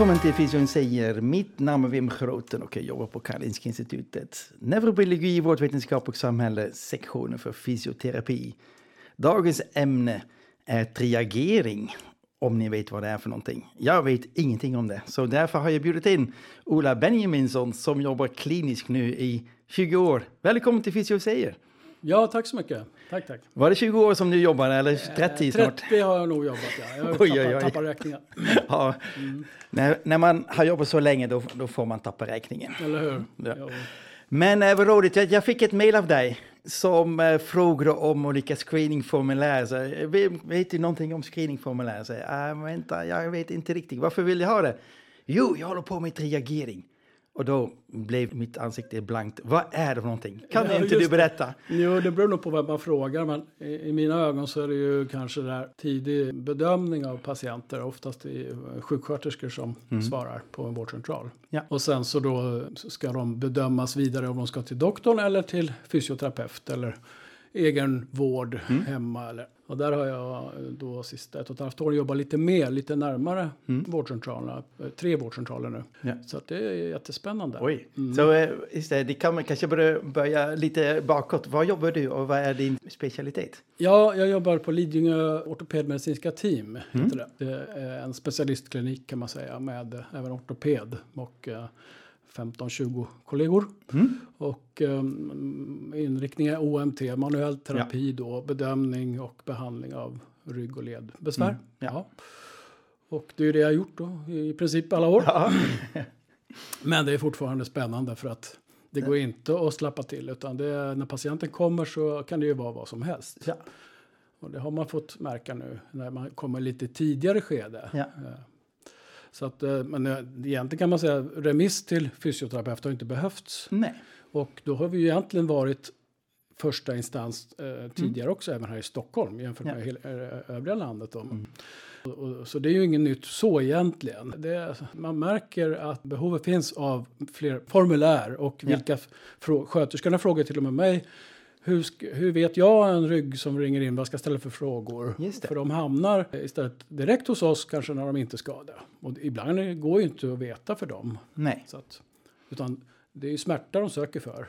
Välkommen till Fysion säger. Mitt namn är Wim Groten och jag jobbar på Karolinska institutet. Neurobiologi, vårdvetenskap och samhälle, sektionen för fysioterapi. Dagens ämne är triagering, om ni vet vad det är för någonting. Jag vet ingenting om det, så därför har jag bjudit in Ola Benjaminsson som jobbar kliniskt nu i 20 år. Välkommen till Fysio säger. Ja, tack så mycket. Tack, tack. Var det 20 år som du jobbade eller 30 Eh, snart? 30 har jag nog jobbat, ja. Jag har Oj, tappat, räkningen. Ja. När, när man har jobbat så länge då, då får man tappa räkningen. Eller hur? Ja. Men eh, vad roligt, jag, jag fick ett mejl av dig som eh, frågade om olika screeningformulär. Så, eh, vet, du någonting om screeningformulär? Så, äh, vänta, jag vet inte riktigt. Varför vill jag ha det? Jo, jag håller på med triagering. Och då blev mitt ansikte blankt. Vad är det för någonting? Kan Ja, inte du det. berätta? Jo, det beror nog på vad man frågar, men i, i mina ögon så är det ju kanske där tidig bedömning av patienter, oftast i eh, sjuksköterskor som svarar på en vårdcentral. Mm. Ja. Och sen så då ska de bedömas vidare om de ska till doktorn eller till fysioterapeut eller egen vård Mm. hemma. Eller. Och där har jag då sista ett och ett halvt år jobbat lite mer, lite närmare vårdcentralerna, eh, tre vårdcentraler nu. Mm. Ja. Så det är jättespännande. Oj, så eh, just det, det kan man kanske börja, börja lite bakåt. Vad jobbar du och vad är din specialitet? Ja, jag jobbar på Lidingö ortopedmedicinska team. Mm. Heter det. det är en specialistklinik kan man säga med eh, även ortoped och eh, 15-20 kollegor. Mm. Och eh, inriktningen är OMT, manuell terapi då, bedömning och behandling av rygg och ledbesvär. Mm, ja. Och det är det jag har gjort då i princip alla år. Ja. Men det är fortfarande spännande för att det går inte att slappa till utan det är, när patienten kommer så kan det ju vara vad som helst. Ja. Och det har man fått märka nu när man kommer lite tidigare skede. Ja. Så att, eh, men eh, egentligen kan man säga remiss till fysioterapeut har inte behövts. Nej. Och då har vi ju egentligen varit första instans eh, tidigare också, även här i Stockholm jämfört Ja. med hela, eh, övriga landet. Då. Och, och, så det är ju inget nytt så egentligen. Det, man märker att behovet finns av fler formulär och Ja. vilka frå, sköterskorna frågar till och med mig hur, hur vet jag en rygg som ringer in vad ska ställa för frågor? För de hamnar istället direkt hos oss kanske när de inte ska det. Och ibland går ju inte att veta för dem. Nej. Så att, utan det är ju smärta de söker för.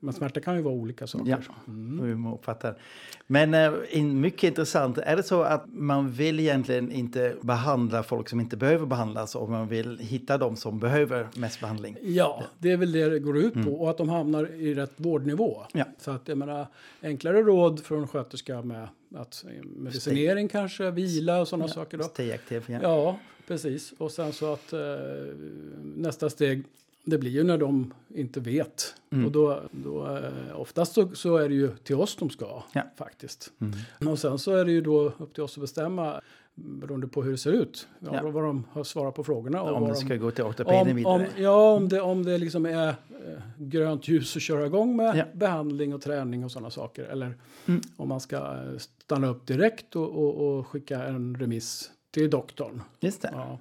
Men smärta kan ju vara olika saker. Ja, hur man uppfattar. Men eh, mycket intressant. Är det så att man vill egentligen inte behandla folk som inte behöver behandlas och man vill hitta de som behöver mest behandling? Ja, det är väl det det går ut på. Och att de hamnar i rätt vårdnivå. Mm. Ja. Så att jag menar, enklare råd från sköterska med att eh, medicinering kanske, vila och sådana saker. Då. Stay active, ja. Ja, precis. Och sen så att eh, nästa steg, det blir ju när de inte vet. Mm. Och då, då eh, oftast så, så är det ju till oss de ska Ja. Mm. faktiskt. Och sen så är det ju då upp till oss att bestämma beroende på hur det ser ut. Ja, Ja. Vad de har svarat på frågorna. Och Om det de, ska gå till ortopeden om, vidare. om, ja, om det, om det liksom är eh, grönt ljus att köra igång med Ja. behandling och träning och sådana saker. Eller Mm. om man ska eh, stanna upp direkt och, och, och skicka en remiss till doktorn. Just det. Ja.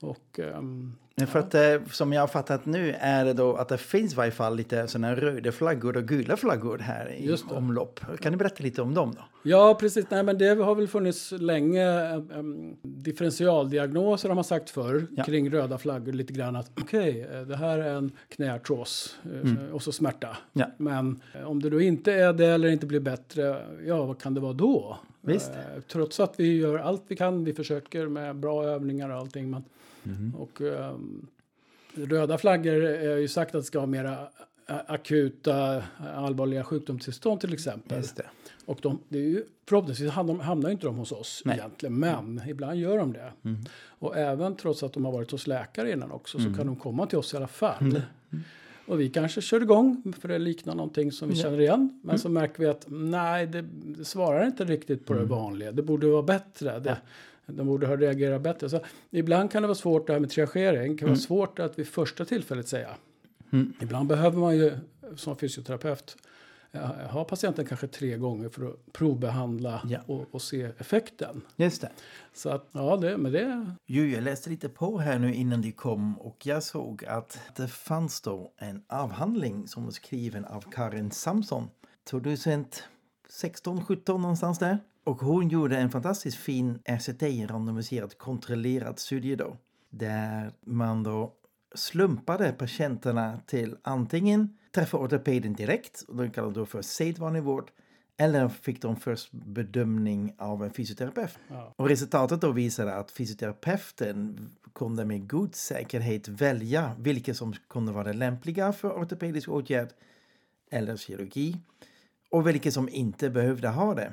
Och, Men för att eh, som jag har fattat nu är det då att det finns i varje fall lite sådana röda flaggor och gula flaggor här i omlopp. Kan du berätta lite om dem då? ja, precis. Nej, men det har väl funnits länge um, differentialdiagnoser har man sagt förr Ja. kring röda flaggor lite grann att okej, eh, det här är en knäartros eh, och så smärta. Mm. Ja. Men eh, om det då inte är det eller inte blir bättre, ja vad kan det vara då? Visst. Eh, trots att vi gör allt vi kan, vi försöker med bra övningar och allting. Men, Mm. och, ehm, röda flaggor är ju sagt att ska vara mera akuta allvarliga sjukdomstillstånd till exempel. Det. Och de, det är ju, förhoppningsvis hamnar, hamnar inte de hos oss Nej. egentligen, men ibland gör de det. Och även trots att de har varit hos läkare innan också så kan de komma till oss i alla fall. Och vi kanske kör igång för det liknar någonting som vi känner igen. Men så märker vi att nej, det, det svarar inte riktigt på det vanliga. Det borde vara bättre. Det, De borde ha reagerat bättre. Så ibland kan det vara svårt det här med triagering. Det kan vara svårt att vid första tillfället säga. Ibland behöver man ju som fysioterapeut eh, ha patienten kanske tre gånger för att provbehandla Ja. och, och se effekten. Just det. Så att, ja, det, men det... Jo, jag läste lite på här nu innan du kom och jag såg att det fanns då en avhandling som var skriven av Karin Samson 2016, 17 någonstans där. Och hon gjorde en fantastiskt fin RCT, randomiserad kontrollerad studie då. där man då slumpade patienterna till antingen träffa ortopeden direkt, och det kallas då för sedvanlig vård, eller fick de först bedömning av en fysioterapeut. Ja. Och resultatet då visade att fysioterapeuten kunde med god säkerhet välja vilka som kunde vara lämpliga för ortopedisk åtgärd eller kirurgi och vilka som inte behövde ha det.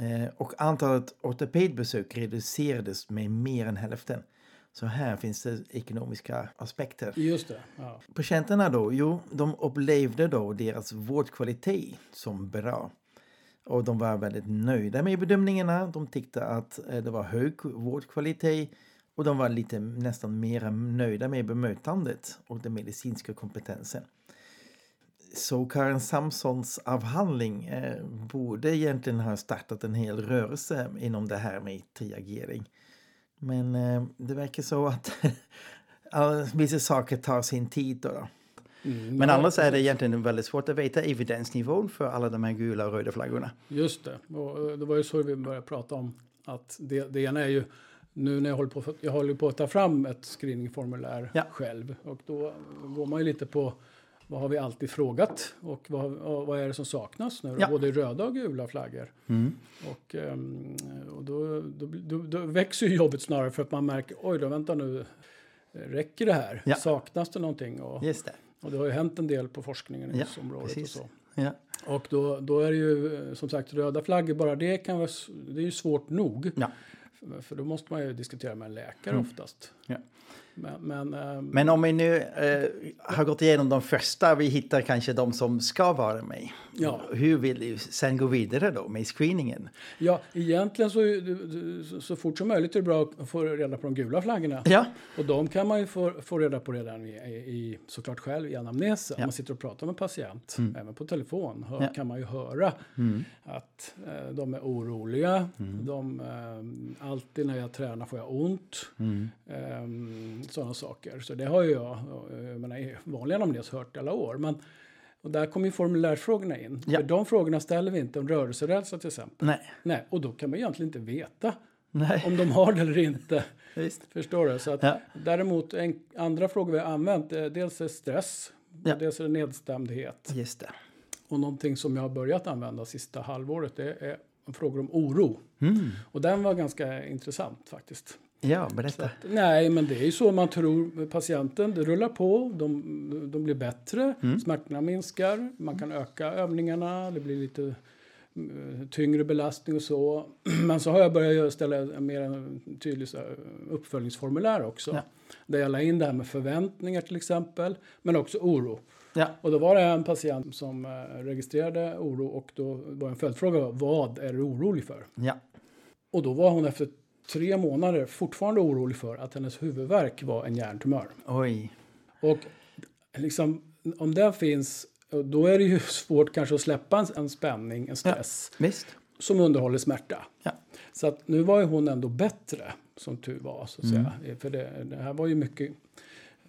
Eh, och antalet ortopedbesök reducerades med mer än hälften. Så här finns det ekonomiska aspekter. Just det. Ja. Patienterna då, jo, de upplevde då deras vårdkvalitet som bra. Och de var väldigt nöjda med bedömningarna. De tyckte att eh, det var hög vårdkvalitet och de var lite nästan mer nöjda med bemötandet och den medicinska kompetensen. Så Karin Samsons avhandling eh, borde egentligen ha startat en hel rörelse inom det här med triagering. Men eh, det verkar så att vissa saker tar sin tid. Då. då. Mm, Men annars är det egentligen väldigt svårt att veta evidensnivån för alla de här gula och röda flaggorna. Just det. Och eh, det var ju så vi började prata om. Att det, det ena är ju nu när jag håller på, jag håller på att ta fram ett screeningformulär Ja. själv. Och då går man ju lite på vad har vi alltid frågat och vad, och vad är det som saknas nu? Ja. Både röda och gula flaggor. Och, ehm, och då, då, då, då växer ju jobbet snarare för att man märker oj då vänta nu. Räcker det här? Ja. Saknas det någonting? Och, Just det. och det har ju hänt en del på forskningen i Ja, området och precis. så. Ja. Och då, då är det ju som sagt röda flaggor, bara det kan vara, det är ju svårt nog. Ja. För, då måste man ju diskutera med en läkare oftast. Ja. Men, men, ehm, Men om vi nu eh, har gått igenom de första, vi hittar kanske de som ska vara med. Ja. Hur vill vi sen gå vidare då med screeningen? ja, egentligen så, det- så, så fort som möjligt är det bra att få reda på de gula flaggorna. Ja, Och de kan man ju få, få reda på redan i, i, såklart själv i anamnesen. Ja. Man sitter och pratar med patient, även på telefon, hör, Ja. kan man ju höra att eh, de är oroliga. De, eh, alltid när jag tränar får jag ont. Sådana saker. Så det har ju jag, eh, jag menar, vanliga anamnes hört alla år. Men, och där kommer ju formulärfrågorna in. Ja. För de frågorna ställer vi inte om rörelserädsla till exempel. nej, Nej, och då kan man egentligen inte veta nej, om de har det eller inte. visst. Förstår du? Så att, Ja. Däremot en, andra frågor vi har använt, eh, dels är stress, Ja. dels är det nedstämdhet. Just det. Och någonting som jag har börjat använda sista halvåret det är frågor om oro. Mm. Och den var ganska intressant faktiskt. Ja, berätta. Nej, men det är ju så man tror patienten. Det rullar på, de, de blir bättre, Mm. smärtorna minskar, man kan öka övningarna, det blir lite eh, tyngre belastning och så. Men så har jag börjat göra- ställa mer en tydlig uppföljningsformulär också. Ja. Där jag la in det här med förväntningar till exempel, men också oro. Ja, Och då var det en patient som eh, registrerade oro och då var en följdfråga, vad är du orolig för? ja, Och då var hon efter tre månader fortfarande orolig för att hennes huvudvärk var en hjärntumör. oj. Och liksom, om det finns, då är det ju svårt kanske att släppa en, en spänning, en stress, Visst. som underhåller smärta. Ja. Så att nu var ju hon ändå bättre, som tur var. Så att säga. För det, det här var ju mycket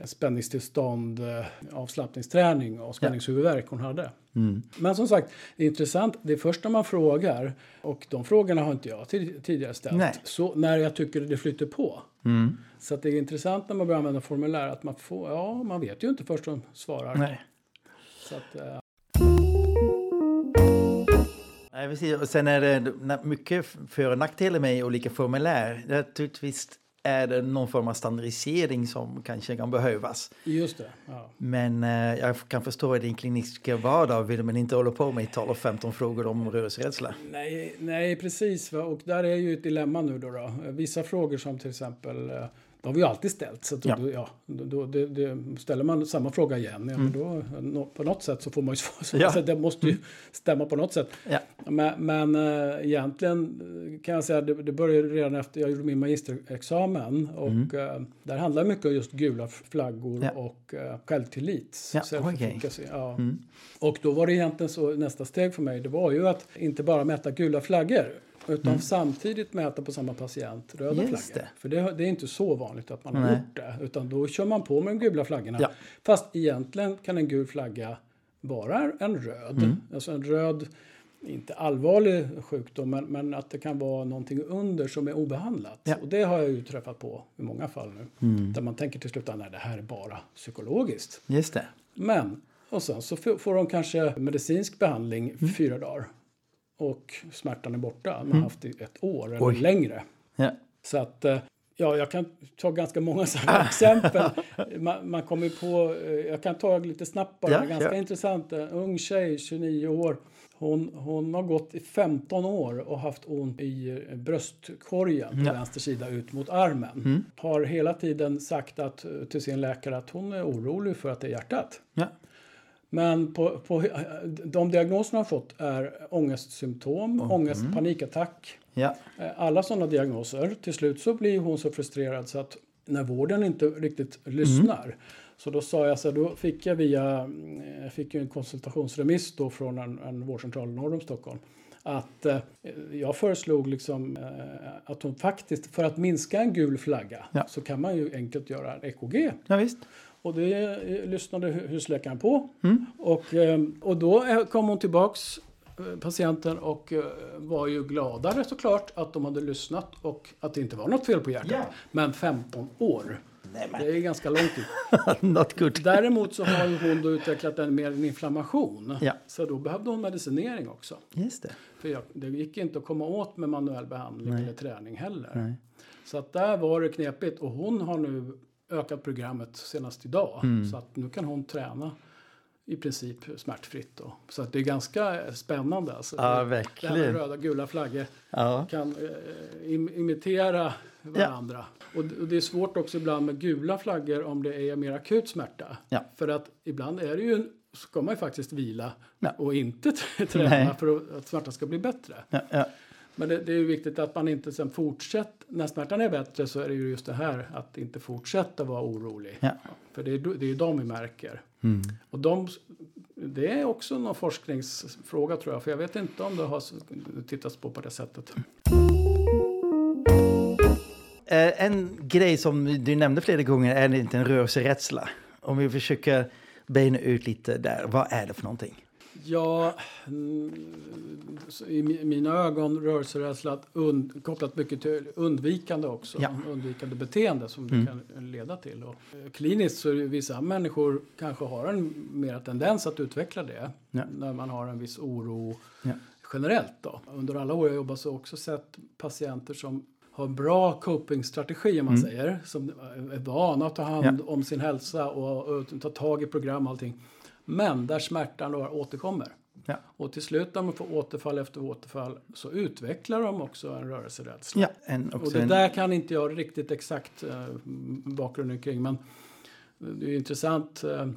spänningstillstånd, eh, avslappningsträning och spänningshuvudvärk hon hade. Mm. Men som sagt, det är intressant. Det är först när man frågar, och de frågorna har inte jag tid- tidigare ställt, Nej. så när jag tycker det flyter på. Mm. Så att det är intressant när man börjar använda formulär att man får, ja, man vet ju inte först de svarar. Nej. Så att, eh, Nej, precis. Och sen är det mycket för och nackdelar med olika formulär. Naturligtvis är det någon form av standardisering som kanske kan behövas. just det. Ja. Men eh, jag kan förstå i din kliniska vardag vill man inte hålla på med 12 och 15 frågor om rörelserädsla. Nej, nej, precis. Och där är ju ett dilemma nu då. då. Vissa frågor som till exempel, eh, de har vi ju alltid ställt. Så att då, Ja. ja, då, då, det, det, ställer man samma fråga igen, ja, men då, på något sätt så får man ju svar. Så Ja. det måste ju stämma på något sätt. Ja. Men, men äh, egentligen eh, kan jag säga att det, det började redan efter jag gjorde min magisterexamen. Och eh, där handlar mycket om just gula flaggor Mm. Och uh, självtillit. Ja, Self-efficacy, ja. Mm. Och då var det egentligen så nästa steg för mig, det var ju att inte bara mäta gula flaggor utan samtidigt mäta på samma patient röda Mm. Just flaggor. det. För det, det är inte så vanligt att man har Nej. gjort det. Utan då kör man på med de gula flaggorna. Ja. Fast egentligen kan en gul flagga vara en röd. Mm. Alltså en röd inte allvarlig sjukdom, men, men att det kan vara någonting under som är obehandlat. Ja. Och det har jag ju träffat på i många fall nu. Mm. Där man tänker till slut att nej, det här är bara psykologiskt. Just det. Men, och sen så får de kanske medicinsk behandling Mm. fyra dagar. Och smärtan är borta. Man har haft det i ett år eller Oj. längre. Ja. Så att, eh, ja, jag kan ta ganska många sådana exempel. Man, man kommer på, eh, jag kan ta lite snabbt bara, Ja, ganska ja. intressant. En ung tjej, 29 år. Hon, hon har gått i 15 år och haft ont i eh, bröstkorgen på Ja. vänster sida ut mot armen. Mm. Har hela tiden sagt att, till sin läkare att hon är orolig för att det är hjärtat. Ja. Men på, på, de diagnoser har fått är ångestsymptom, ångest, panikattack, Ja. Eh, alla sådana diagnoser. Till slut så blir hon så frustrerad så att när vården inte riktigt lyssnar så då sa jag så här, då fick jag via, mm, jag fick ju en konsultationsremiss då från en, en vårdcentral norr om Stockholm. Att eh, jag föreslog liksom eh, att hon faktiskt, för att minska en gul flagga Ja. så kan man ju enkelt göra en EKG. ja, visst. Och det eh, lyssnade hu- husläkaren på. Mm. Och, eh, och då eh, kom hon tillbaks, eh, patienten, och var ju gladare såklart att de hade lyssnat och att det inte var något fel på hjärtat. Ja. Men 15 år, Nej, det är ganska lång tid. Not good. Däremot så har hon då utvecklat en mer en inflammation. Ja. Så då behövde hon medicinering också. Just det. För jag, det gick inte att komma åt med manuell behandling Nej. eller träning heller. Nej. Så att där var det knepigt och hon har nu ökat programmet senast idag. Mm. Så att nu kan hon träna i princip smärtfritt. Då. Så att det är ganska spännande. Alltså. Ja, Det här med verkligen. röda gula flaggor Ja. kan eh, im- imitera varandra. Och, d- och det är svårt också ibland med gula flaggor om det är mer akut smärta. Ja. För att ibland är det ju, ska man ju faktiskt vila Ja. och inte träna Nej. för att, att smärtan ska bli bättre. Men det, det är viktigt att man inte sen fortsätter, när smärtan är bättre så är det ju just det här att inte fortsätta vara orolig. Ja. För det är, det är ju de vi märker. Mm. Och de, det är också någon forskningsfråga tror jag, för jag vet inte om det har tittats på på det sättet. Eh, En grej som du nämnde flera gånger är en liten rörelserädsla. Om vi försöker bena ut lite där, vad är det för någonting? Ja, mm, i mi- mina ögon rörelserädsla und, kopplat mycket till undvikande också. Ja. Mm. Undvikande beteende som det kan leda till. Och, eh, kliniskt så är det vissa människor kanske har en mer tendens att utveckla det. Ja. När man har en viss oro Ja. generellt. Då. Under alla år jag jobbat så har jag också sett patienter som har bra copingstrategi om man säger. Som är vana att ta hand Mm. Om sin hälsa och, och ta tag i program och allting. Men där smärtan då återkommer. Ja. Och till slut när man får återfall efter återfall så utvecklar de också en rörelserädsla. Ja, en, Och det en, där kan inte jag riktigt exakt eh, bakgrunden kring. Men det är intressant eh,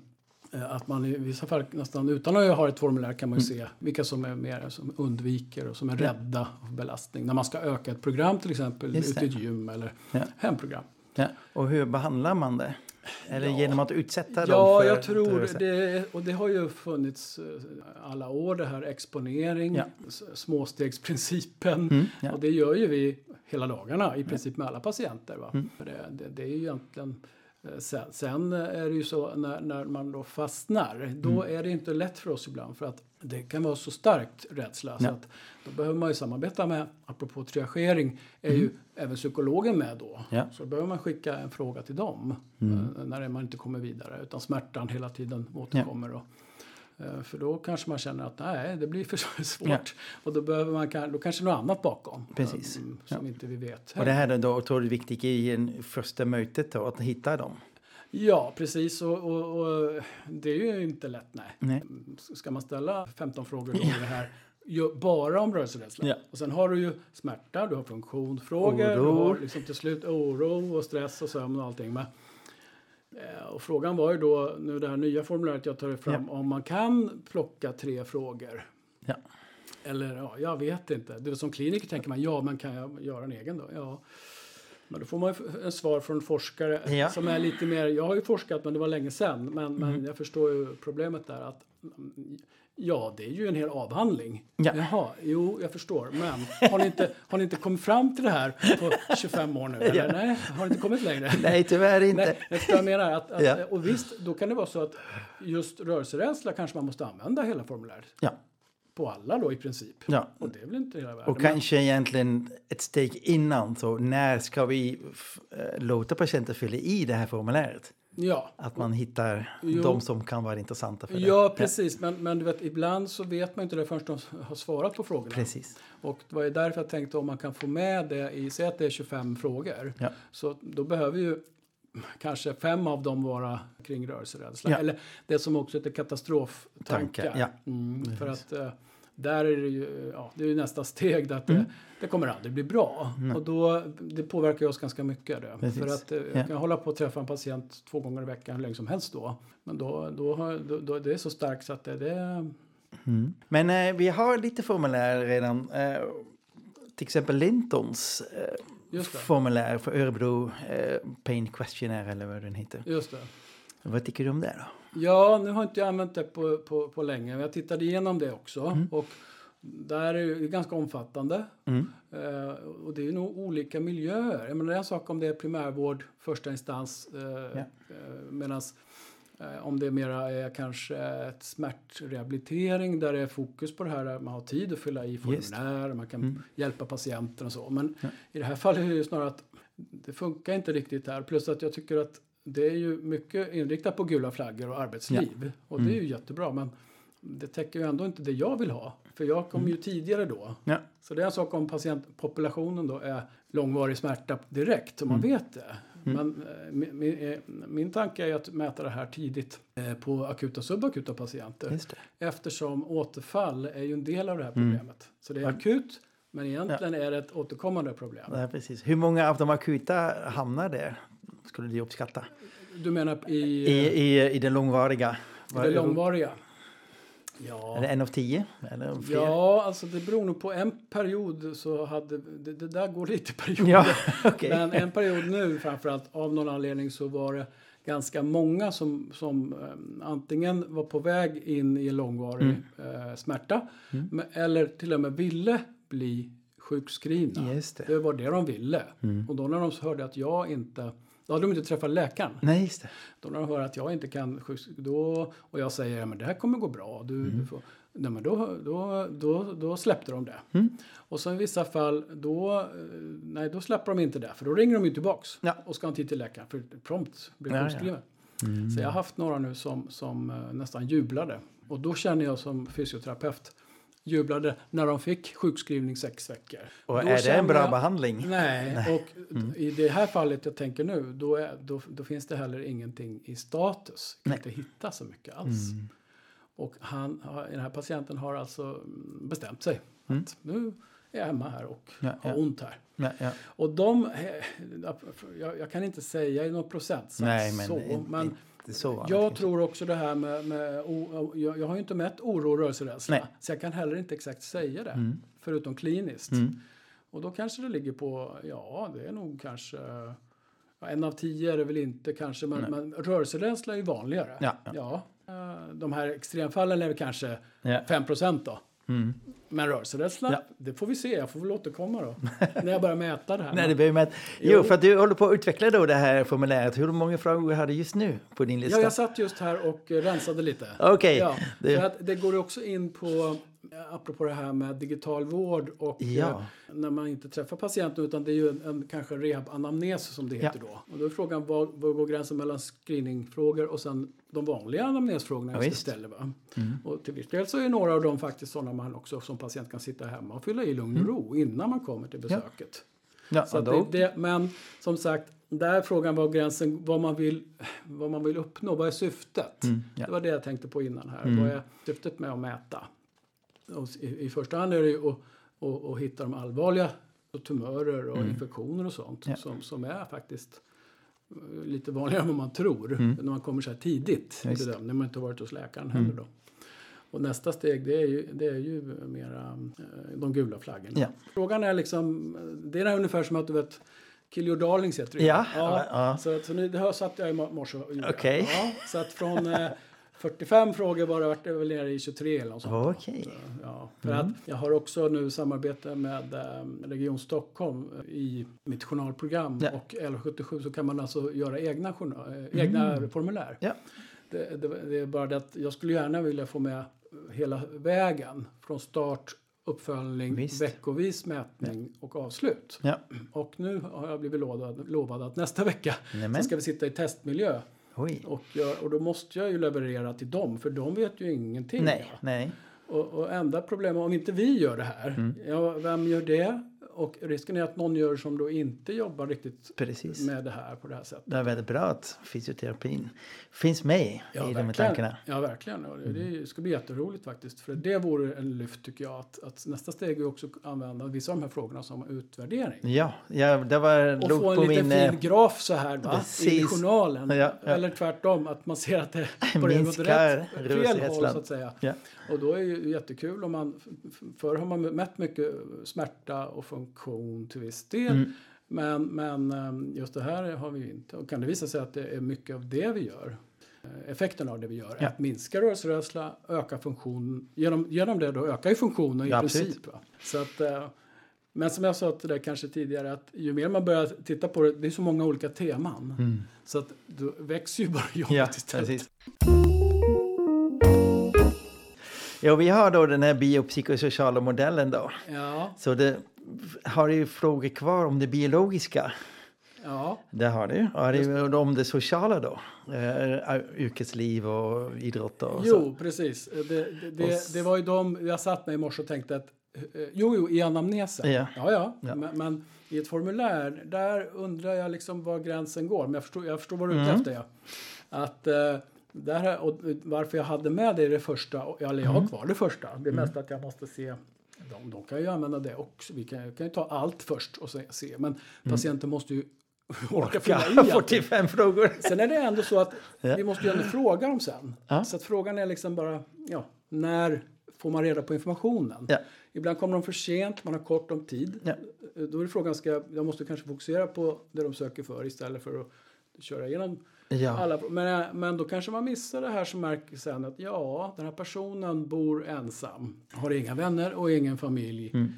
att man i vissa fall nästan utan att ha ett formulär kan man ju se vilka som är mer som undviker och som är Mm. Rädda för belastning. När man ska öka ett program till exempel ute i ett gym eller Ja. hemprogram. ja. Och hur behandlar man det? Eller Ja. genom att utsätta dem Ja, jag tror det. Och det har ju funnits eh, alla år det här exponering, Ja. småstegsprincipen. Mm, ja. Och det gör ju vi hela dagarna i princip med alla patienter. Va? Mm. För det, det, det är ju egentligen Sen, sen är det ju så när, när man då fastnar, då Mm. är det inte lätt för oss ibland för att det kan vara så starkt rädsla. Så Ja. att då behöver man ju samarbeta med, apropå triagering, är ju även psykologen med då. Mm. Ja. Så då behöver man skicka en fråga till dem Mm. eh, när man inte kommer vidare utan smärtan hela tiden återkommer. Eh, för då kanske man känner att nej, det blir för svårt. Ja. Och då behöver man då kanske något annat bakom. Precis. eh, Som inte vi vet. Och det här är då otroligt viktigt i första mötet då, att hitta dem. Ja, precis. Och, och, och det är ju inte lätt, nej. Nej. Ska man ställa 15 frågor om det här bara om rörelserädsla. Ja. Och sen har du ju smärta, du har funktionsfrågor, Oro. du har liksom till slut oro och stress och sömn och allting. Men, eh, och frågan var ju då, nu det här nya formuläret jag tar fram, om man kan plocka tre frågor. Ja. Eller ja, jag vet inte. Det är som kliniker tänker man, ja men kan jag göra en egen då? Ja. Men då får man en svar från forskare Ja. som är lite mer, jag har ju forskat men det var länge sedan, men, men jag förstår ju problemet där att mm, Ja, det är ju en hel avhandling. Ja. Jaha, jo, jag förstår. Men har ni, inte, har ni inte kommit fram till det här på 25 år nu? Eller? Ja. Nej, har ni inte kommit längre? Nej, tyvärr inte. Nej, jag menar. Att, att, Ja. Och visst, då kan det vara så att just rörelserädsla kanske man måste använda hela formuläret. Ja. på alla då i princip. Ja. Och det är väl inte hela världen. Och kanske egentligen ett steg innan, så när ska vi eh, låta patienter fylla i det här formuläret? Ja, Att man hittar Jo. de som kan vara intressanta för det. ja, precis. Men, men du vet, ibland så vet man inte det förrän de har svarat på frågorna. Precis. Och det var ju därför jag tänkte om man kan få med det i, säg att det är 25 frågor. Ja. Så då behöver ju kanske fem av dem vara kring rörelserädsla. Ja. Eller det som också heter katastroftankar. Tankar, ja. Mm, för att eh, där är det ju, ja, det är ju nästa steg. Att det, det kommer aldrig bli bra. Och då, det påverkar oss ganska mycket. Det. Precis. För att eh, Ja. jag kan hålla på att träffa en patient två gånger i veckan hur länge som helst då. Men då, då, då, då det är så starkt så att det, det Mm. Men eh, vi har lite formulär redan. Eh, till exempel Lintons eh, formulär för Örebro eh, Pain Questionnaire eller vad den heter. Just det. Vad tycker du om det då? Ja, nu har inte jag använt det på, på, på länge. Jag tittade igenom det också. Mm. Och där är det ganska omfattande. Mm. Eh, och det är nog olika miljöer. Jag menar, det är en sak om det är primärvård, första instans. Eh, Ja. eh, medans eh, om det är mera är kanske ett smärtrehabilitering där det är fokus på det här. där Man har tid att fylla i formulär, man kan Mm. hjälpa patienten och så. Men Ja. i det här fallet är det ju snarare att det funkar inte riktigt här. Plus att jag tycker att det är ju mycket inriktat på gula flaggor och arbetsliv. Och det är Mm. ju jättebra. Men det täcker ju ändå inte det jag vill ha. För jag kom ju tidigare då. Ja. Så det är en sak om patientpopulationen då är långvarig smärta direkt, om man vet det. Men eh, min, min, eh, min tanke är att mäta det här tidigt eh, på akuta och subakuta patienter. Eftersom återfall är ju en del av det här problemet. Så det är akut, men egentligen är det ett återkommande problem. Ja, precis. Hur många av de akuta hamnar där? Skulle du uppskatta? Du menar i, I, i, i det långvariga? i det långvariga? Ja. Är det en av tio? Eller fler? Ja, alltså det beror nog på en period så hade, det, det där går lite perioder. Ja, okej. Men en period nu framförallt av någon anledning så var det ganska många som, som eh, antingen var på väg in i långvarig Mm. eh, smärta men, eller till och med ville bli sjukskrivna. Det. Det var det de ville. Mm. Och då när de hörde att jag inte, då hade de inte träffat läkaren. Nej, just det. Då när de hör att jag inte kan då, och jag säger ja, men det här kommer gå bra. Du, Mm. du får, nej, men då, då, då, då släppte de det. Mm. Och så i vissa fall, då, eh, nej, då släpper de inte det. För då ringer de ju tillbaks Ja. och ska ha en tid till läkaren. För prompt blir Ja, ja. sjukskriven. Så jag har haft några nu som, som eh, nästan jublade. Och då känner jag som fysioterapeut jublade när de fick sjukskrivning sex veckor. Och Då är det en bra jag- behandling? Nej, och i det här fallet jag tänker nu, då, är, då, då finns det heller ingenting i status. Kan Nej. inte hitta så mycket alls. Och han, den här patienten har alltså mm, bestämt sig att nu är jag hemma här och Ja, har ja. ont här. Ja. Och de, eh, jag, jag kan inte säga i någon procentsats Nej, men så, men så jag tror också det här med, med o, jag, jag har ju inte mätt oro och rörelserädsla. Nej. Så jag kan heller inte exakt säga det, Mm. förutom kliniskt. Mm. Och då kanske det ligger på, ja det är nog kanske, ja, en av tio är det väl inte kanske, men, men rörelserädsla är ju vanligare. Ja, ja. Ja, eh, de här extremfallen är väl kanske Ja. 5 procent då. Mm. Men rörelserädsla, Ja. det får vi se. Jag får väl återkomma då. när jag börjar mäta det här. Nej, det man inte. Jo, Jo. för att du håller på att utveckla då det här formuläret. Hur många frågor har du just nu på din lista? Ja, jag satt just här och rensade lite. Okej. Ja, Det- går också in på, apropå det här med digital vård och Ja. eh, när man inte träffar patienten utan det är ju en, en kanske rehab-anamnes som det heter då. Och då är frågan var, var går gränsen mellan screeningfrågor och sen de vanliga anamnesfrågorna Ja, jag ställer. Va? Och till viss del så är några av dem faktiskt sådana man också som patient kan sitta hemma och fylla i lugn och ro innan man kommer till besöket. Ja, Så det, det, men som sagt, där är frågan var gränsen, vad man vill, vad man vill uppnå, vad är syftet? Mm, ja. Det var det jag tänkte på innan här. Mm. Vad är syftet med att mäta? I, första hand är det ju att, att, att hitta de allvarliga tumörer och infektioner och sånt Mm. Ja. som, som är faktiskt eh, lite vanligare än vad man tror när man kommer så här tidigt i Mm. Bedömningen, när man inte har varit hos läkaren heller då. Och nästa steg det är ju, det är ju mera eh, de gula flaggorna. Ja. Frågan är liksom, det är ungefär som att du vet Kill your darlings heter det. Ja, ja, ja. Så, så nu, det här satt jag i morse och gjorde. Okej. Ja, så att från eh, 45 frågor det, vart det väl nere i 23 eller något sånt. Okej. Ja, för att jag har också nu samarbete med eh, Region Stockholm i mitt journalprogram Ja. och L77 så kan man alltså göra egna, journal, eh, egna formulär. Ja. Det, det, det är bara det att jag skulle gärna vilja få med hela vägen från start, uppföljning, Visst. veckovis mätning och avslut. Ja. Och nu har jag blivit lovad, lovad att nästa vecka Nämen. så ska vi sitta i testmiljö. Oj. Och, jag, och då måste jag ju leverera till dem, för de vet ju ingenting. Nej, ja. nej. Och, och enda problemet, om inte vi gör det här, Mm. ja, vem gör det? Och risken är att någon gör som då inte jobbar riktigt Precis. med det här på det här sättet. Det är väldigt bra att fysioterapin finns med i de här verkligen. tankarna. Ja, verkligen. Och det, det ska bli jätteroligt faktiskt. För det vore en lyft tycker jag. Att, att nästa steg är också att använda vissa av de här frågorna som utvärdering. Ja, ja det var Och få en liten min... eh, fin graf så här va? i journalen. Ja, ja. Eller tvärtom, att man ser att det det gått Minskar rätt, fel håll så att säga. Ja. Och då är det ju jättekul om man, förr har man mätt mycket smärta och funktion till viss del. Mm. Men, men eh, just det här har vi inte. Och kan det visa sig att det är mycket av det vi gör. eh, Effekten av det vi gör. Ja. Att minska rörelserädsla, öka funktion. Genom, genom det då ökar ju funktionen i Ja, absolut. princip. Så att, eh, men som jag sa till dig kanske tidigare att ju mer man börjar titta på det, det är så många olika teman. Så att då växer ju bara jobbet Mm. Ja, istället. precis. Ja, vi har då den här biopsykosociala modellen då. Ja, Så det har ju frågor kvar om det biologiska. ja. Det har du. Är ju om det sociala då. Eh, yrkesliv och idrott och så. Jo, precis. Det, det, det, det var ju de, jag satt mig i morse och tänkte att eh, Jo, jo, i anamnesen. Ja. ja, ja. Ja. Men, men i ett formulär, där undrar jag liksom var gränsen går. Men jag förstår, jag förstår vad du är ute Mm. efter. Ja. Att, eh, där, och varför jag hade med det i det första, eller jag har Mm. kvar det första. Det är mest att jag måste se de, de kan ju använda det också. Vi kan, kan ju ta allt först och se. se. Men patienten måste ju orka fylla i Ja, allting. 45 frågor. Sen är det ändå så att Ja. vi måste ju ändå fråga dem sen. Ja. Så att frågan är liksom bara, ja, när får man reda på informationen? Ja. Ibland kommer de för sent, man har kort om tid. Ja. Då är frågan, ska jag måste kanske fokusera på det de söker för istället för att köra igenom Ja. alla. Men, men då kanske man missar det här som märker sen att ja, den här personen bor ensam, har inga vänner och ingen familj. Mm.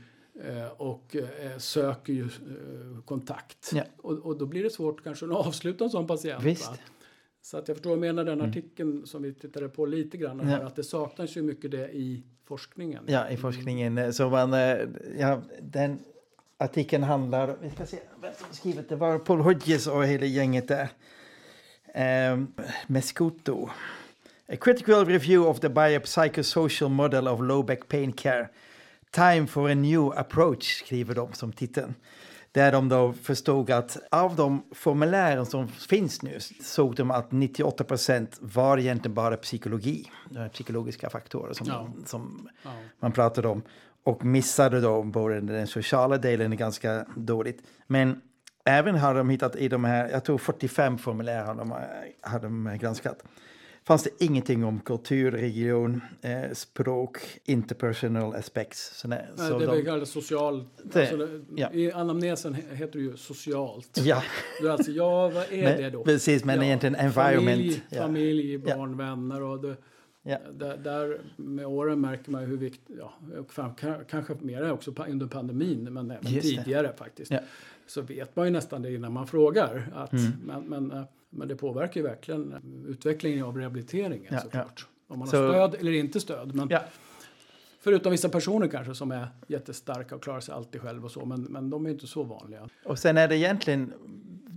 eh, Och eh, söker ju eh, kontakt. Ja. Och, och då blir det svårt kanske att avsluta en sån patient. Visst. Va? Så att jag förstår vad menar den artikeln som vi tittade på lite grann. Här, Ja. att det saknas ju mycket det i forskningen. Ja, i forskningen. Så man, eh, ja, den artikeln handlar... Vi ska se vem som skrivit det. var Paul Hodges och hela gänget där. Um, Mescuto. A critical review of the biopsychosocial model of low back pain care. Time for a new approach, skriver de som titeln. Där de då förstod att av de formulären som finns nu såg de att 98 procent var egentligen bara psykologi. Är Psykologiska faktorer som, Ja. som Ja. man pratade om. Och missade då både den sociala delen ganska dåligt. Men även har de hittat i de här, jag tror 45 formulär har de, har de granskat. Fanns det ingenting om kultur, region, eh, språk, interpersonal aspects. Så, nej, Nej, så det de, vi kallar socialt. Det- alltså, det, ja. I anamnesen he- heter det ju socialt. ja, Det är alltså, ja, vad är men, det då? precis, men ja, egentligen environment. Familj, ja. familj barn, vänner och det, Ja. där, där med åren märker man hur viktigt, ja, kanske mer också under pandemin, men även Just det. tidigare faktiskt. Ja. Så vet man ju nästan det innan man frågar. Att, Mm. men, men, eh, men det påverkar ju verkligen eh, utvecklingen av rehabiliteringen Ja, såklart. Om man Så- har stöd eller inte stöd. Men Ja. Förutom vissa personer kanske som är jättestarka och klarar sig alltid själv och så. Men, men de är inte så vanliga. Och sen är det egentligen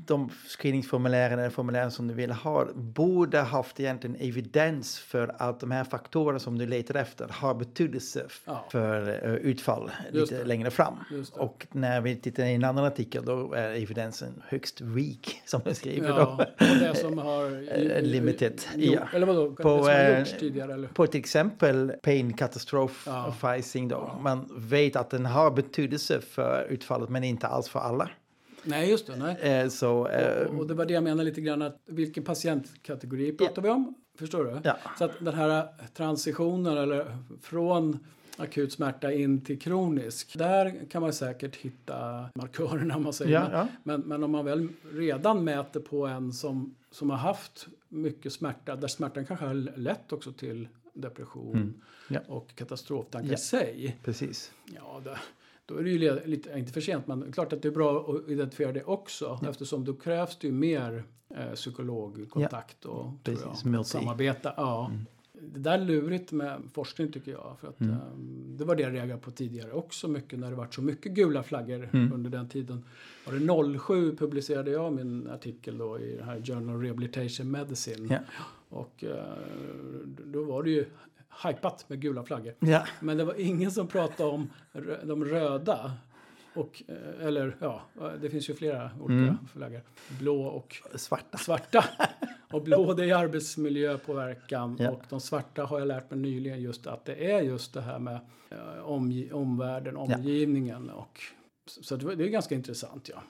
de screeningsformulären eller formulären som du vill ha borde haft egentligen evidens för att de här faktorerna som du letar efter har betydelse Ja. för eh, utfall Just lite det. längre fram. Och när vi tittar i en annan artikel då är evidensen högst weak som du skriver Ja, då. det som har... Eh, limited, ja. Eller vadå? På, det som har eh, gjorts tidigare? Eller? På till exempel pain catastrophe Ja. då. Man vet att den har betydelse för utfallet men inte alls för alla. Nej, just det. Nej. Eh, Så, eh, Och, och det var det jag menade lite grann att vilken patientkategori pratar vi om? Förstår du? Ja. Så att den här transitionen eller från akut smärta in till kronisk. Där kan man säkert hitta markörerna om man säger. Ja, men, ja. Men, men om man väl redan mäter på en som, som har haft mycket smärta, där smärtan kanske har lett också till depression Mm. Ja. och katastroftankar i sig. precis. Ja, det, då är det ju lite, inte för sent, men klart att det är bra att identifiera det också. Eftersom då krävs det ju mer eh, psykologkontakt och tror Precis, jag, samarbeta. Ja. det där är lurigt med forskning tycker jag. För att, Mm. ehm, det var det jag reagerade på tidigare också mycket när det var så mycket gula flaggor Mm. under den tiden. Var det 07 publicerade jag min artikel då i det här Journal of Rehabilitation Medicine. Ja. Och eh, då var det ju hypat med gula flaggor. Ja. Men det var ingen som pratade om de röda. Och, eh, eller ja, det finns ju flera olika Mm. flaggor. Blå och Svarta. svarta. Och blå det är arbetsmiljöpåverkan Ja. och de svarta har jag lärt mig nyligen just att det är just det här med eh, omgi- omvärlden, omgivningen och så det var- det är ganska intressant ja.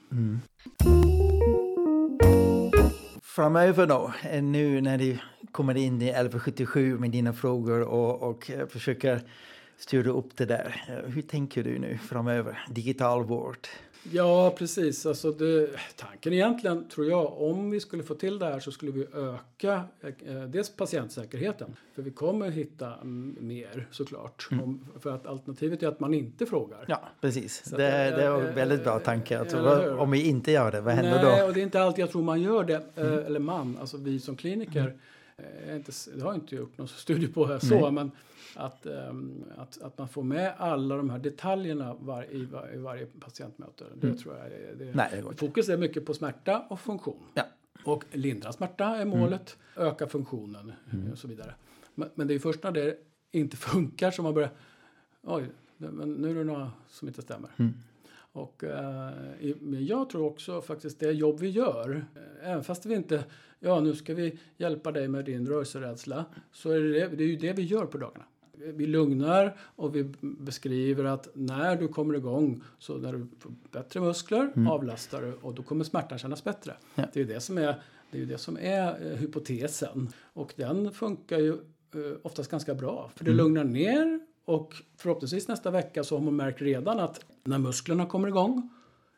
Framöver då, eh, nu när du kommer in i 1177 med dina frågor och, och eh, försöker styra upp det där. Eh, hur tänker du nu framöver? Digital vård? Ja, precis. Alltså det, tanken egentligen, tror jag, om vi skulle få till det här så skulle vi öka eh, dels patientsäkerheten. För vi kommer hitta mm, mer såklart. Om, för att alternativet är att man inte frågar. Ja, precis. Så Det, att, det är eh, en väldigt bra tanke. Alltså, eller hur? om vi inte gör det, vad händer Nej, då? och det är inte alltid jag tror man gör det. eh, Eller man, alltså vi som kliniker. eh, är inte, det har jag inte gjort någon studie på här så, men att, ehm, att, att man får med alla de här detaljerna var, i, var, i varje patientmöte. Det tror jag är, det, Nej, det. Fokus är mycket på smärta och funktion. Ja. Och lindra smärta är målet, öka funktionen Mm. och så vidare. Men, men det är först när det inte funkar som man börjar, oj, men nu är det några som inte stämmer. Mm. Och, eh, jag tror också faktiskt det jobb vi gör, eh, även fast vi inte, ja nu ska vi hjälpa dig med din rörelserädsla, så är det, det, är ju det vi gör på dagarna. Vi lugnar och vi beskriver att när du kommer igång, så när du får bättre muskler, avlastar du och då kommer smärtan kännas bättre. Ja. Det är ju det som är, det är, det som är eh, hypotesen. Och den funkar ju eh, oftast ganska bra. För det lugnar ner och förhoppningsvis nästa vecka så har man märkt redan att när musklerna kommer igång,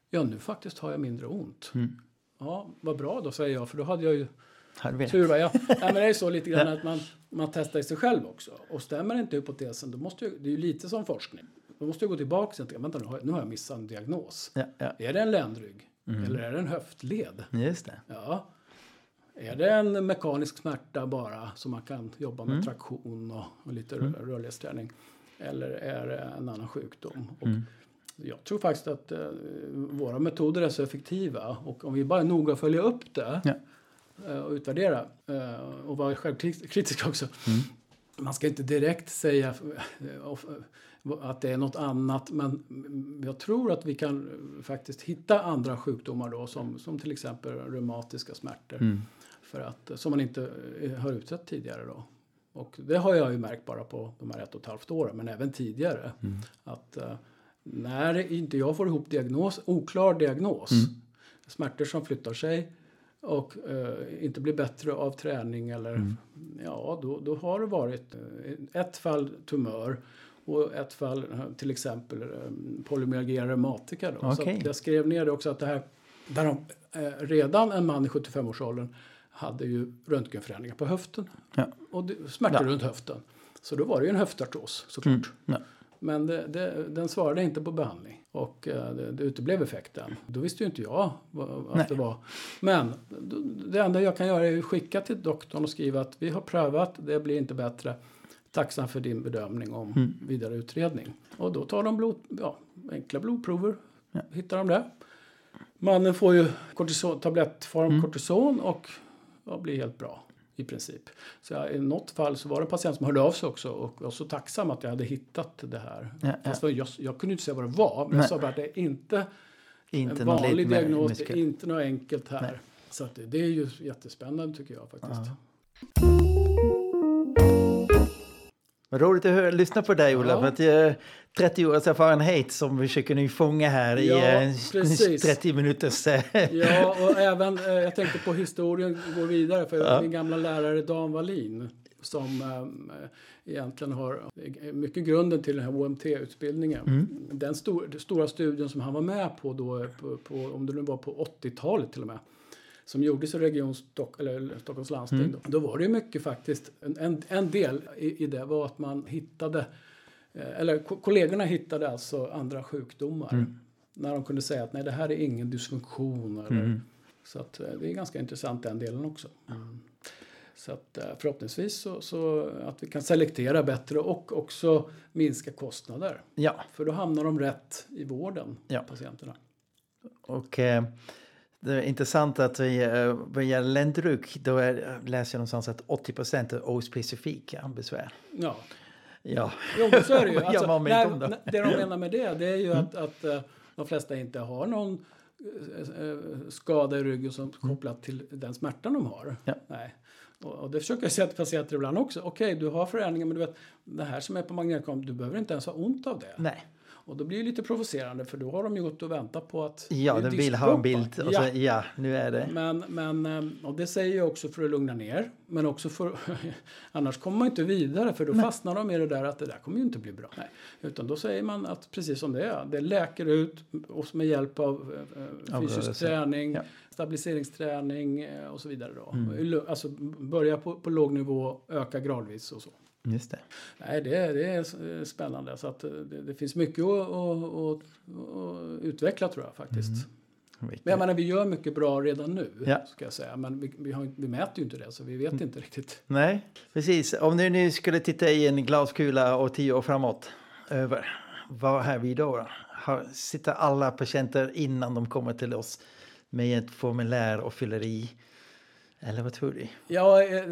ja nu faktiskt har jag mindre ont. Ja, vad bra då säger jag, för då hade jag ju tur. Va? Ja. Nej, men det är så lite grann att man, man testar i sig själv också. Och stämmer inte hypotesen, då måste ju, det är ju lite som forskning. Då måste jag gå tillbaka och tänka, vänta nu har jag, nu har jag missat en diagnos. Ja, ja. Är det en ländrygg? Eller är det en höftled? Just det. Ja. Är det en mekanisk smärta bara som man kan jobba med traktion och, och lite mm. rörlighetsträning? Eller är det en annan sjukdom? Och Jag tror faktiskt att eh, våra metoder är så effektiva och om vi bara noga följer upp det Ja. eh, och utvärdera eh, och vara självkritiska också. Man ska inte direkt säga att det är något annat men mm, jag tror att vi kan faktiskt hitta andra sjukdomar då som, som till exempel reumatiska smärtor. För att, som man inte har utsett tidigare då. Och det har jag ju märkt bara på de här ett och ett halvt åren men även tidigare. Att eh, när inte jag får ihop diagnos, oklar diagnos, smärtor som flyttar sig och eh, inte blir bättre av träning eller ja, då, då har det varit eh, ett fall tumör och ett fall eh, till exempel eh, polymyalgia reumatica. Då. Så Okej. att jag skrev ner det också att det här, där de, eh, redan en man i 75-årsåldern hade ju röntgenförändringar på höften Ja. Och det, smärtor Ja. runt höften. Så då var det ju en höftartros såklart. Ja. Men det, det, den svarade inte på behandling och eh, det, det uteblev effekten. Då visste ju inte jag vad, att Nej. det var. Men det enda jag kan göra är att skicka till doktorn och skriva att vi har prövat, det blir inte bättre. Tacksam för din bedömning om Mm. vidare utredning. Och då tar de blod, ja, enkla blodprover. Ja. Hittar de det. Mannen får ju kortison, tablettform Mm. kortison och ja, blir helt bra i princip. Så jag, i något fall så var det en patient som hörde av sig också och var så tacksam att jag hade hittat det här. Ja, ja. Fast jag, jag kunde inte säga vad det var, men Nej. jag sa bara att det är inte, Inte en vanlig diagnos, det är inte något enkelt här. Nej. Så det, det är ju jättespännande tycker jag faktiskt. Ja. Vad roligt att höra, lyssna på dig Ola, Ja. för att jag är 30 års erfarenhet som vi försöker nu fånga här Ja, i eh, precis. 30 minuters... eh, Ja, och även, eh, jag tänkte på historien går vidare för Ja. min gamla lärare Dan Wallin som eh, egentligen har eh, mycket grunden till den här OMT-utbildningen. Mm. Den stor, stora studien som han var med på då, på, på, om det nu var på 80-talet till och med, som gjordes i Region Stock, eller Stockholms landsting. Mm. Då. då var det ju mycket faktiskt, en, en, del i, i det var att man hittade, eh, eller ko- kollegorna hittade alltså andra sjukdomar. Mm. När de kunde säga att nej det här är ingen dysfunktion. Eller, Mm. Så att, eh, det är ganska intressant den delen också. Så att eh, förhoppningsvis så, så att vi kan selektera bättre och också minska kostnader. Ja, För då hamnar de rätt i vården, Ja. patienterna. och eh, det är intressant att vi, eh, vad gäller ländrygg, då är, läser jag någonstans att 80 procent är ospecifika besvär. Ja, Ja, jo, men så är det ju. Alltså, nej, det de menar med det, det är ju att, att eh, de flesta inte har någon eh, skada i ryggen som kopplat till den smärtan de har. Mm. Ja. Nej. Och, det försöker jag säga till patienter ibland också. Okej, du har förändringar men du vet, det här som är på magnetkamp, du behöver inte ens ha ont av det. nej. Och då blir det lite provocerande för då har de ju gått och väntat på att... Ja, den vill ha en bild. Och Ja. så, ja, nu är det. Men, men, eh, och det säger jag också för att lugna ner. Men också för, annars kommer man inte vidare för då fastnar de i det där att det där kommer ju inte bli bra. Nej. Utan då säger man att precis som det är, det läker ut och med hjälp av eh, Av fysisk rörelse. träning, Ja. stabiliseringsträning eh, och så vidare. Då. Mm. Alltså börja på, på låg nivå, öka gradvis och så. Just det. Nej, det, är- det är eh, spännande. Så att eh, det, det finns mycket att, att, att, att utveckla tror jag faktiskt. Vilket- Men jag menar, vi gör mycket bra redan nu, Mm. Ja. ska jag säga. Men vi, vi, har, vi mäter ju inte det, så vi vet Mm. inte riktigt. Nej, precis. Om du nu skulle titta i en glaskula och tio år framåt över, vad har vi då? Har, sitter alla patienter innan de kommer till oss med ett formulär och fyller i? Eller vad tror du? Ja, eh,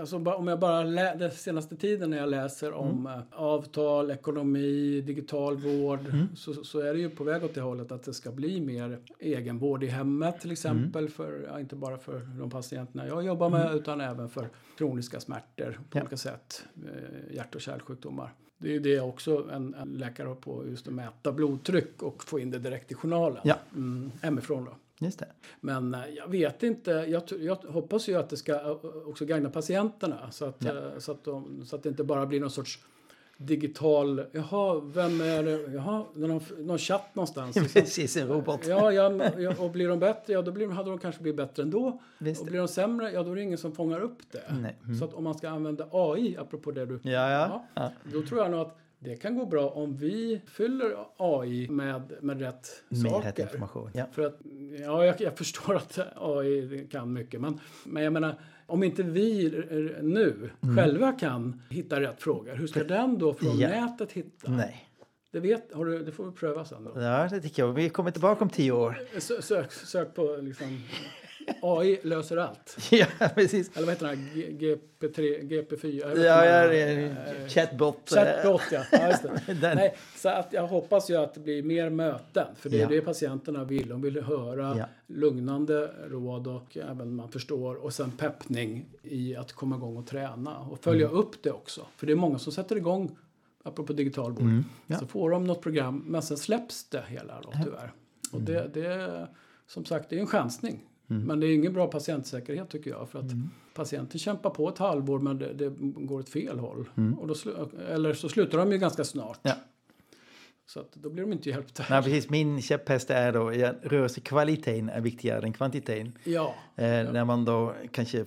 alltså, om jag bara lä- den senaste tiden när jag läser om Mm. eh, avtal, ekonomi, digital vård Mm. så, så är det ju på väg åt det hållet att det ska bli mer egenvård i hemmet till exempel. Mm. För, ja, inte bara för de patienterna jag jobbar med utan även för kroniska smärtor på Ja. olika sätt. Eh, hjärt och kärlsjukdomar. Det är ju det också en, en läkare har på just att mäta blodtryck och få in det direkt i journalen. Ja. Mm, hemifrån då. Just det. Men eh, jag vet inte. Jag, jag hoppas ju att det ska eh, också gagna patienterna. Så att, Ja. eh, så, att de, så att det inte bara blir någon sorts digital... Jaha, vem är det? Jaha, någon, någon chatt någonstans. liksom. Precis, en robot. Ja, ja, och blir de bättre, ja då blir, hade de kanske blivit bättre ändå. Visst. Och blir de sämre, ja då är det ingen som fångar upp det. Nej. Mm. Så att om man ska använda AI, apropå det du... Ja, ja. ja. Då tror jag nog att det kan gå bra om vi fyller AI med, med rätt Med rätt saker. information. Ja. För att, ja, jag, jag förstår att AI kan mycket, men, men jag menar, om inte vi nu själva kan hitta rätt frågor, hur ska den då från Ja. nätet hitta? Nej. Det, vet, har du, det får vi pröva sen då. Ja, det tycker jag. Vi kommer tillbaka om tio år. Sö, sök, sök på liksom, AI löser allt. Ja, precis. Eller vad heter den här? G- GP3, GP4? jag vet Ja, ja, eh, chatbot. Chatbot, ja. ja. Nej, så att jag hoppas ju att det blir mer möten. För det är Ja. det patienterna vill. De vill höra Ja. lugnande råd och även man förstår. Och sen peppning i att komma igång och träna. Och följa Mm. upp det också. För det är många som sätter igång, apropå digital vård. Mm, ja. Så får de något program, men sen släpps det hela då tyvärr. Och det, det, som sagt, det är en chansning. Men det är ingen bra patientsäkerhet tycker jag. För att Mm. patienten kämpar på ett halvår men det, det går åt fel håll. Mm. Och då eller så slutar de ju ganska snart. Ja. Så att då blir de inte hjälpta. Nej, precis. Min käpphäst är då ja, rörelsekvaliteten är viktigare än kvantiteten. Ja, Eh, När man då kanske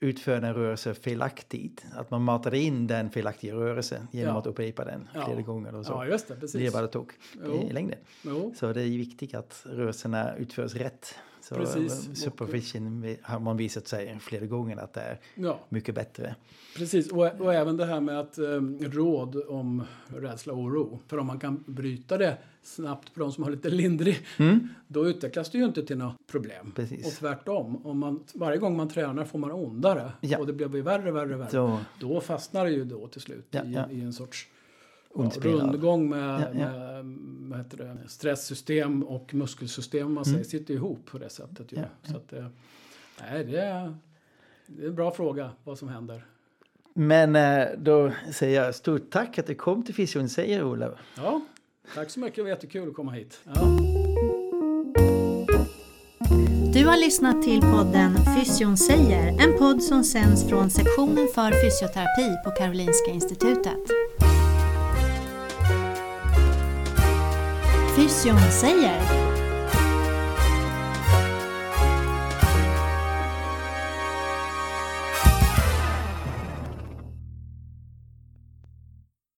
utför en rörelse felaktigt. Att man matar in den felaktiga rörelsen genom Ja. att upprepa den Ja. flera gånger och så. ja just det. det är Precis. bara tok i längden. Jo, Så det är viktigt att rörelserna utförs rätt. Så Precis. eh, supervision vi- har man visat sig flera gånger att det är ja, mycket bättre. precis. Och, och även det här med att eh, råd om rädsla och oro. För om man kan bryta det snabbt på de som har lite lindrig, då utvecklas det ju inte till något problem. Mm. Precis. Och tvärtom, om man, varje gång man tränar får man ondare Ja. och det blir värre, värre, värre. Så, Då fastnar det ju då till slut Ja, i, i en sorts ja, spiral. rundgång med, Ja, ja. med vad heter det, stresssystem och muskelsystem man säger, sitter ihop på det sättet. Ju. Mm. Ja, Så att, eh, nej, det, är, det är en bra fråga vad som händer. Men eh, då säger jag stort tack att du kom till Fysion, säger Ola. Ja, tack så mycket, det var jättekul att komma hit. Ja. Du har lyssnat till podden Fysion säger, en podd som sänds från sektionen för fysioterapi på Karolinska Institutet. Fysion säger